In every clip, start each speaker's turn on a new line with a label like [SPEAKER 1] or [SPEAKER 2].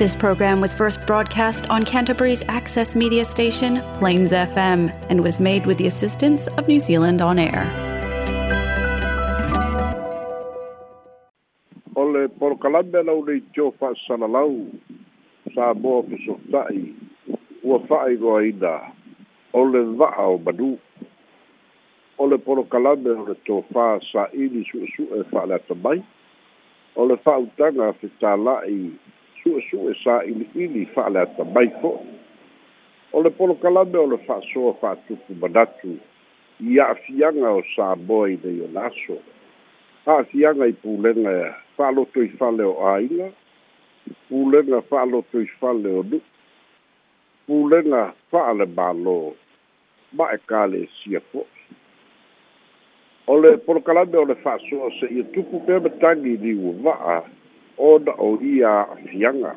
[SPEAKER 1] This program was first broadcast on Canterbury's access media station, Plains FM, and was made with the assistance of New Zealand On Air.
[SPEAKER 2] Ole O le porokalame lau nei tio whaasalalau, sa moa pusotai, ua whaaigoaina, o ole wa'a o manu. ole le porokalame o le tō sa ini su'e su'e whaalata mai, o le whautaga fetala'i su'e sa'ili'ili fa'ale atamai fo'i o le polokalame o le fa'asoa fa'atupu manatu i a'afiaga o saboa i nei o laso Afianga i pulega e to i fale o āiga i pulega to i fale o nu'u pulega fa'ale balo. ma e kalesia e fo'i o le polokalame o le fa'asoa se'ia tupu pea matagi liua va'a o ia afianga.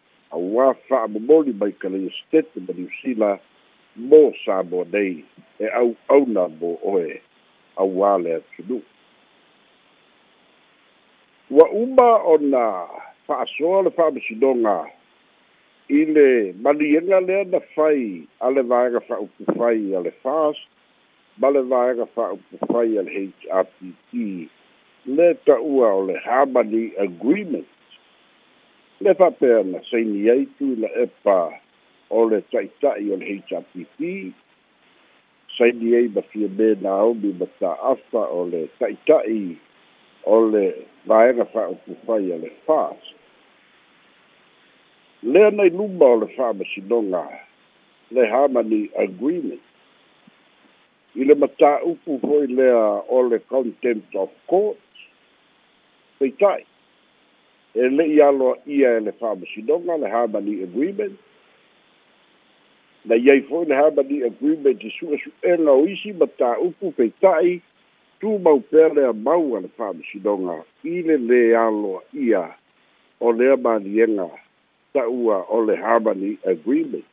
[SPEAKER 2] auā fa'amomoli mai ka le iositete ma niusila mo sa moa nei e au'auna mo oe auā le atunu'u ua uma ona fa'asoa le fa'amasinoga i le maniega lea na fai a le vaega fa'aupu fai a le fast ma le vaega fa'aupu fai a le h hrt le ta'ua o le harmony agreement le fa pe na sei ni ai tu la e pa o le tai tai o le HRPP sei ni ai ba fie be na o bi ba ta afa o le tai tai o le vai na fa o fu fai le fa le nei lumba o le fa ma si donga le harmony agreement i le mata upu foi lea o le contempt of court peitai e le'i aloa ia e le fa'amasinoga le harmony agreement na iai fo'i le harmony agreement i su'esu'ega o isi ma tāupu peita'i tumau pea le amau a le fa'amasinoga i le lē aloa ia o lea maliega ta'ua o le harmony agreement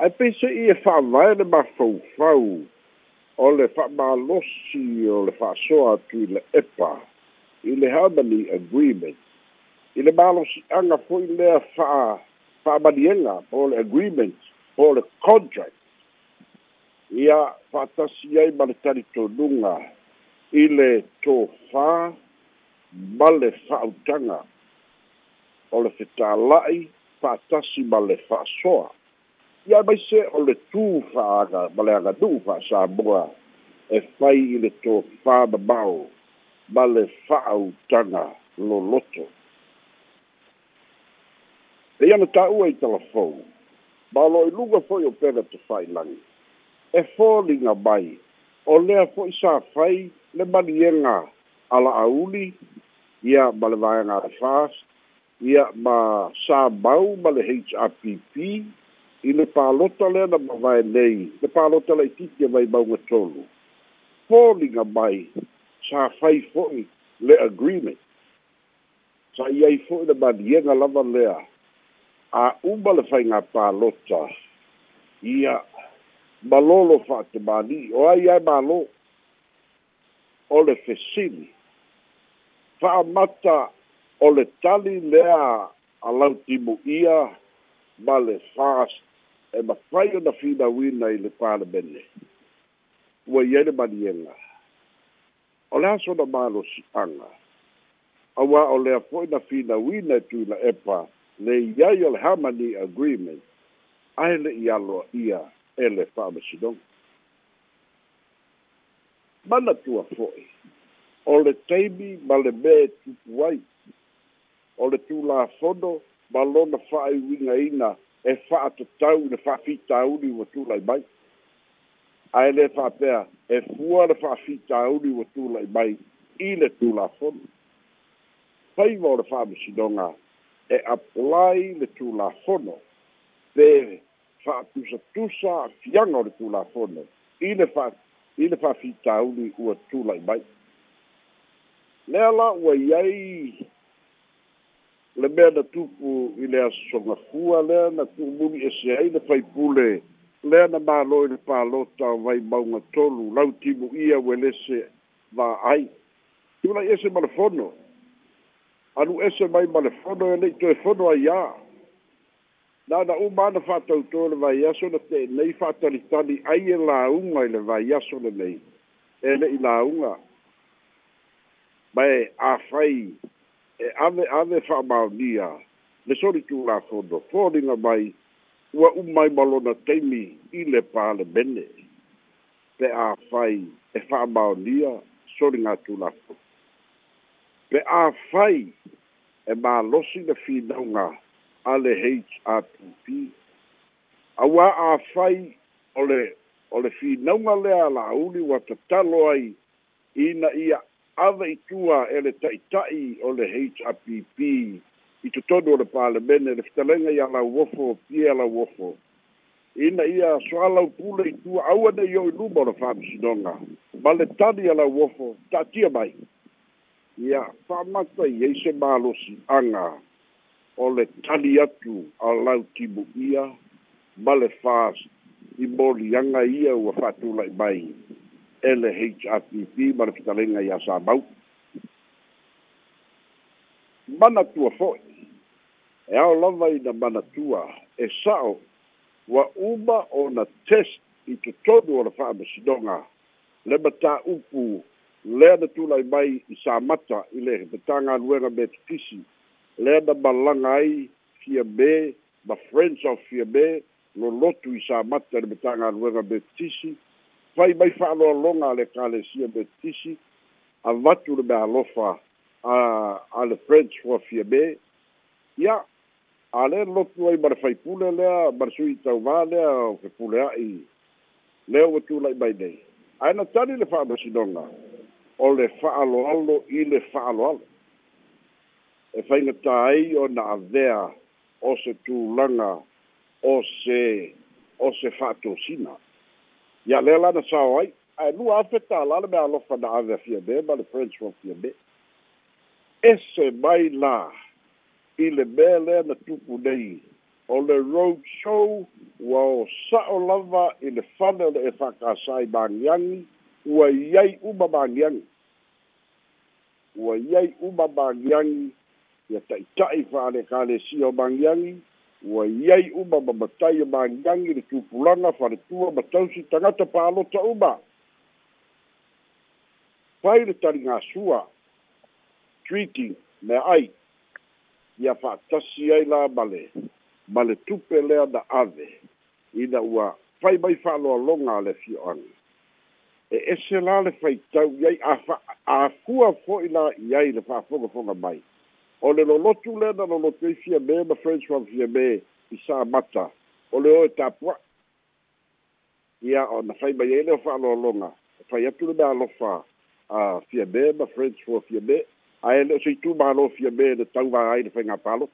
[SPEAKER 2] ai peise'i e fa'avae le mafaufau o le fa'amalosi o le fa'asoa atu i le epa i le harmony agreement i le malosi'aga fo'i lea fa'a fa'amalielega o le agreement o le contract ia fa'atasi ai ma le talitonuga i le tofā ma le fa'autaga o le fetāla'i fa'atasi ma le fa'asoa ia maise o le tū fa'aaga ma le aganu'u fa'asamoa e fai i le tofā mamao ma le fa'autaga loloto e ia na ta'ua i talafou ma o lo'i luga fo'i o pele te fa'ailagi e foliga mai o lea fo'i sa fai le maliega ala'auli ia ma le vaega fast ia ma sa mau ma le happ i le pālota lea na mavae nei le pālota la'i titi e mai mauga tolu foliga mai sa fai fo'i le agreement sa iai fo'i le maliega lava lea a uma le faiga palota ia malolo fa'atemāni'i o ai ae mālō o le Fa fa'amata o le tali lea a lautimu'ia ma le fast e mafai ona finauina i le palemene ua iai le maliega o le aso na malosi'aga auā o lea fo'i na finauina e tuila epa le iai o le harmony agreement ae le'i aloa ia e le fa'amasinoga mana fo'i o le taimi ma le mea e tupu ai o le tulafono ma lona fa'aiuiga'ina e fa'atatau i le fa'afitauli ua tulai mai ae lē fa'apea e fua le fa'afitauli ua tula'i mai i le tulafono faiva o le fa'amasinoga e aplai le tulafono pe fa'atusatusa afiaga o le tulafono i le fa i le fa'afitauli ua tula'i mai lea la ua i ai le mea na tupu i le asosogafua lea na tu'umuli ese ai le faipule lea na mālō i le pālota vai maunga tolu lau timu ia ue lese vāai iulai ese ma le fono anu ese mai ma le fono e leʻi toe fono ai ā na na uma ana fa'atautō le vaiaso na teenei fa'atalitali ai e lāuga i le vaiaso lenei e le'i lāuga mae āfai e ave ave fa'amaonia le solitulafono foliga mai ua umai ma lona taimi i le bene. pe a fai e fa'amaonia soligatulapo pe a fai e mālosi le finauga a le hrpp auā a fai o le o le finauga lea la'auli ua tatalo ai ina ia ava itua e le ta'ita'i o le hrpp i totonu o le palemene le fetalega ia lauofo pie lauofo ina ia soalau pule itua aua nei o i luma o le fa'amasinoga ma le tali a lauofo ta'atia mai ia fa'amata i ai se malosi'aga o le tali atu a lau timu'ia ma le fa i molianga ia ua fa'atula'i mai e le hpp ma le fetalega ia sa mau manatua fo'i e ao lava ina manatua e sa'o ua uma o na test i totonu o le fa'amasinoga le matā'upu lea na tulai mai i samata i le petagaluega me tukisi lea na malaga ai fia me ma friends of fia me lolotu lotu i samata le petagaluega me tukisi fai mai fa'aloaloga a le kalesia me tukisi avatu le mealofa alofa a a le friends foa fia me ia ale lotu ai ma le faipule lea ma le sui tauvā lea o ke pule a'i lea ua tula'i mai nei ae na tali le fa'amasinoga o le fa'aloalo i le fa'aloalo e faigatā ai ona avea o se tulaga o se o se fa'atosina ia lea na sao ai ae lua afe tālā le mea alofa na ave afia me ma le french ofia me ese mai la i le mea lea na tupu nei o le road show ua o sa'o lava i le fale o le'e fa'akasai magiagi ua iai uma magiagi ua iai uma magiagi ia ta'ita'i fa'alekalesia o magiagi ua iai uma mamatai o magiagi le tupulaga faletua ma tausi tagata pa'alota uma pai le taligasua treating mea ai ia fa'atasi ai la mais ma le ave ina ua fai mai fa'aloaloga a le afioaga e ese la le faitau iai afua fo'i la i ai le fa'afogafoga mai o le lolotu lea na lolotu ai e fia me ma Il fia me sa mata o le o e ia ona fai mai ai fa'aloaloga fai atu le a fia me ma ae le o seitū malofia me le tauvā ai le palo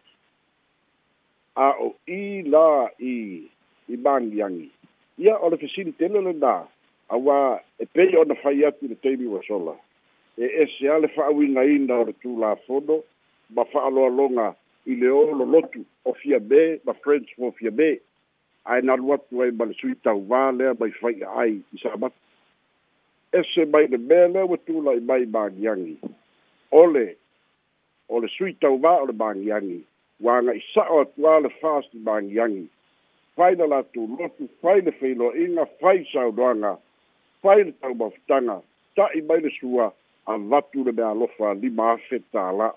[SPEAKER 2] a o i la i i mangiagi ia o le fesili tele lenā auā e pei ona fai atu le taimi ua sola e ese a le fa'auigaina o le tulafono ma fa'aloaloga i le olo lotu o fia me ma friends mo fia me ae nalu atu ai ma le sui tauvā lea mai fai'a ai i samatu ese mai le mea lea ua tula'i mai magiagi ole ole sui tau va ole bangiangi wanga isa o tua le fast bangiangi fai la tu lotu fai le feilo inga fai sau doanga fai le tau mafutanga ta i mai le sua a vatu le mea lofa li maafe tala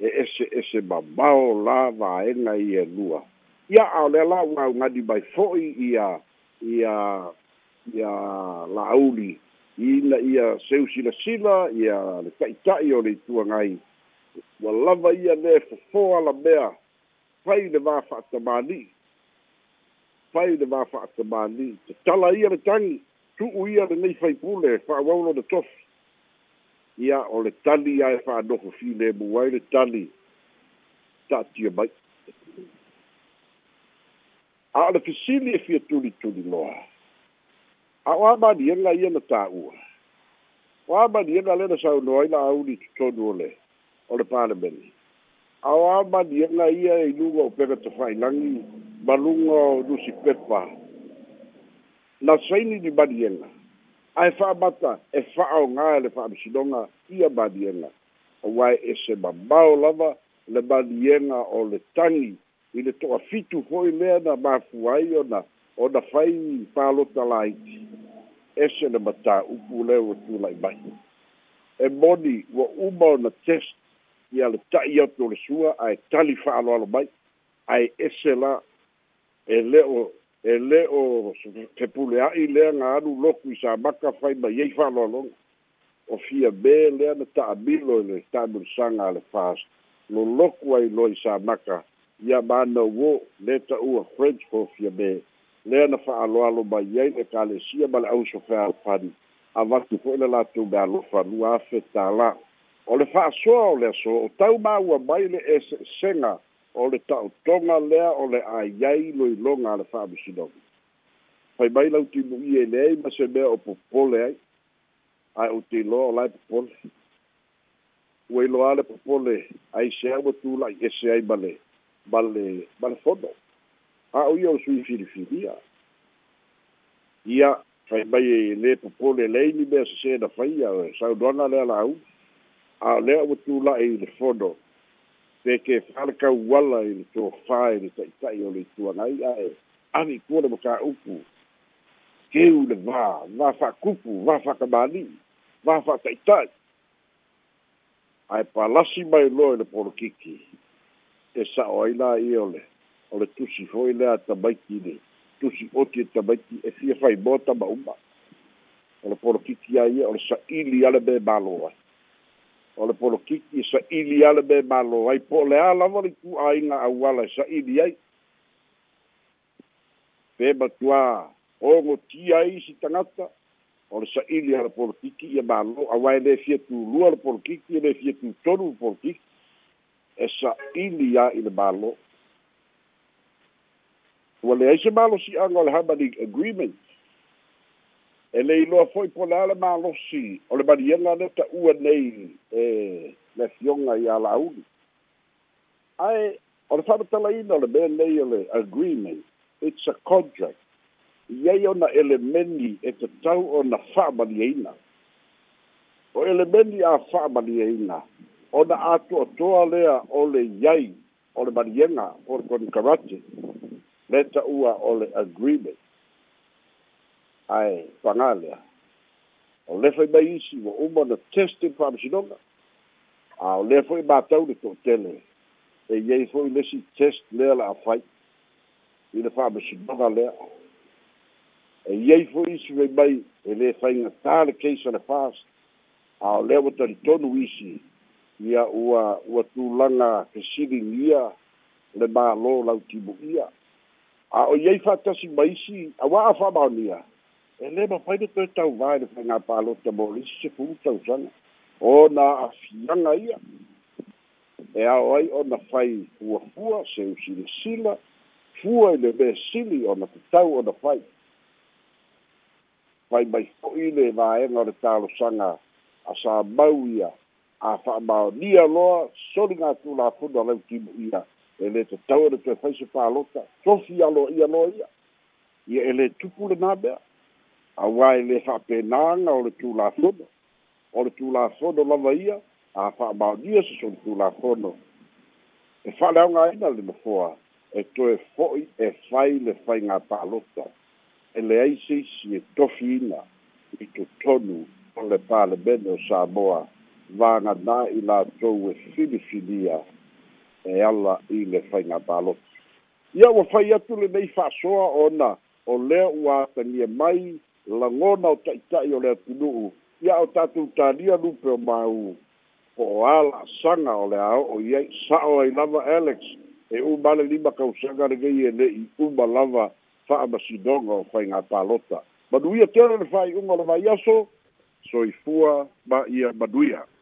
[SPEAKER 2] e ese ese babao la vaenga i e lua ia ao le la wau ngadi mai foi ia ia ia la auli ina ia seu sila sila ia le taʻitaʻi o le itua gai ua lava ia le fofō ala mea fai le va faatamālii fai le va faatamālii te tala ia le tagi tuu ia lenei faipule fa'auau lona tofi ia o le tali ae fa'anoho filemu ai le tali ta'atia mai a o le fesili e fia tulituli loa E A y taua. Oba le doudiole o pa be. Abana e luwa ope tofi nai bauo dusi pepa. Naini badi. A fa bata e fa ng' e faga ia badienga o wa e se mamba la le badienga o le tangi e le to fitu oi meda mafuai yo na oda fai palota la. ese le matā'upu lea ua tulaima'i e moni ua uma ona test ia le ta'i atu o le sua ae tali fa'aloalo mai ae ese la e lē o e lē o fepulea'i lea ga alu loku i sa maka fai mai ai fa'aloaloga o fia mē lea na ta'amilo i le taimulusaga a le fast lo loku ai lo i sa maka ia manauō lē ta'ua french fo fia mē lea na fa'aaloalo mai e ai le kalesia ma le ʻausofealapani avatu fo'i le latou me alofa alua afe tālā o le fa'asoa o le aso o tau maua mai le e o le ta'otoga lea o le aiai loiloga a le fa'amusinogi fai mai lau timu'i e leai ma se mea o popole ai ae ou te o lae popole ua iloa le popole ai se aua tula'i ese ai ma le ma le ma le fono a o ia o sui filifilia ia fai mai e le popole lei ni mea sese na faia sau doana lea lau a lea ua tulaʻi e i le fono pe ke falakau wala i le tofā i e le taʻitaʻi o le ituaga ai ae ami kua le makāupu keu le vā vā faakupu vā faakamālii vā faataʻitaʻi ae palasi mai loa i le polokiki e saʻo ai la iole o le tusi foi lea tamaiti i tusi oti e tamaiti e fia faimoa tamauma o le ole a ia o le sa'ili a me mālō ai o le polokiki e sa'ili a le me mālō ai po o le a lava e le tu'āiga e, e sa'ili ai pe matuā ogotia ai isi tagata o le sa'ili a le polokiki ia mālō auae lē fia tūlua le polokiki e lē fia tūtonu le polokiki e sa'ili i le ua leai se malosi'aga o le harmony agreement e le iloa fo'i pole a le malosi o le maliaga le ta'ua nei e le fioga iā la'auli ae o le fa'amatalaina o le mea nei o le agreement it's a contract i ai ona elemeni e tatau ona fa'amaliaina o elemeni a fa'amaliaina ona atoatoa lea o le iai o le maliaga o le konikarate le ta ua o agreement ai pangalea o le foi mai isi ua uma na testing faamasinoga a o lea foi matau le toʻatele e iai foi lesi test lea la afai i le faamasinoga lea e iai foi isi fai mai e lē faigatā le keisa le fast a o lea ua talitonu isi ia ua ua tulaga kesiligia le mālō lau timuʻia a o yei fa tasi maisi a wa fa ba nia e le ba pai de to ta wa de fa na pa lo te boli se fu ta o o na a fia na ia e a oi o na fai fua fua se u si sila fua ele be sili o na te tau o na fai fai mai fo i le va e ngore ta lo sanga a sa mau ia a fa ba nia loa soli ngā tūlā pundu ala u kimu ia e le tatau ole e toe fai se pālota sofi alo ia lo ia ia e lē tupu lenā mea auā e lē fa'apenāga o le tulafono o le tulafono lava ia a fa'amaonia se sole tulafono e fa'aleaoga aina le nofoa e toe fo'i e fai le faigā pālota e leai se isi e tofiina i totonu o le palemene o samoa vāgana i latou e filifilia e ala i le whainga palo. Ia wa whai atu le nei whasoa o na o lea ua tangia mai la ngona o taitai o lea tunuu. Ia o tatu tania lupe o mau po o ala sanga o lea o iei sao ai lava Alex e umale lima kausanga rege i ene i umalava faa masidonga o whainga palota. Maduia tēnere whai unga lava iaso, soifua ma ia maduia. Maduia.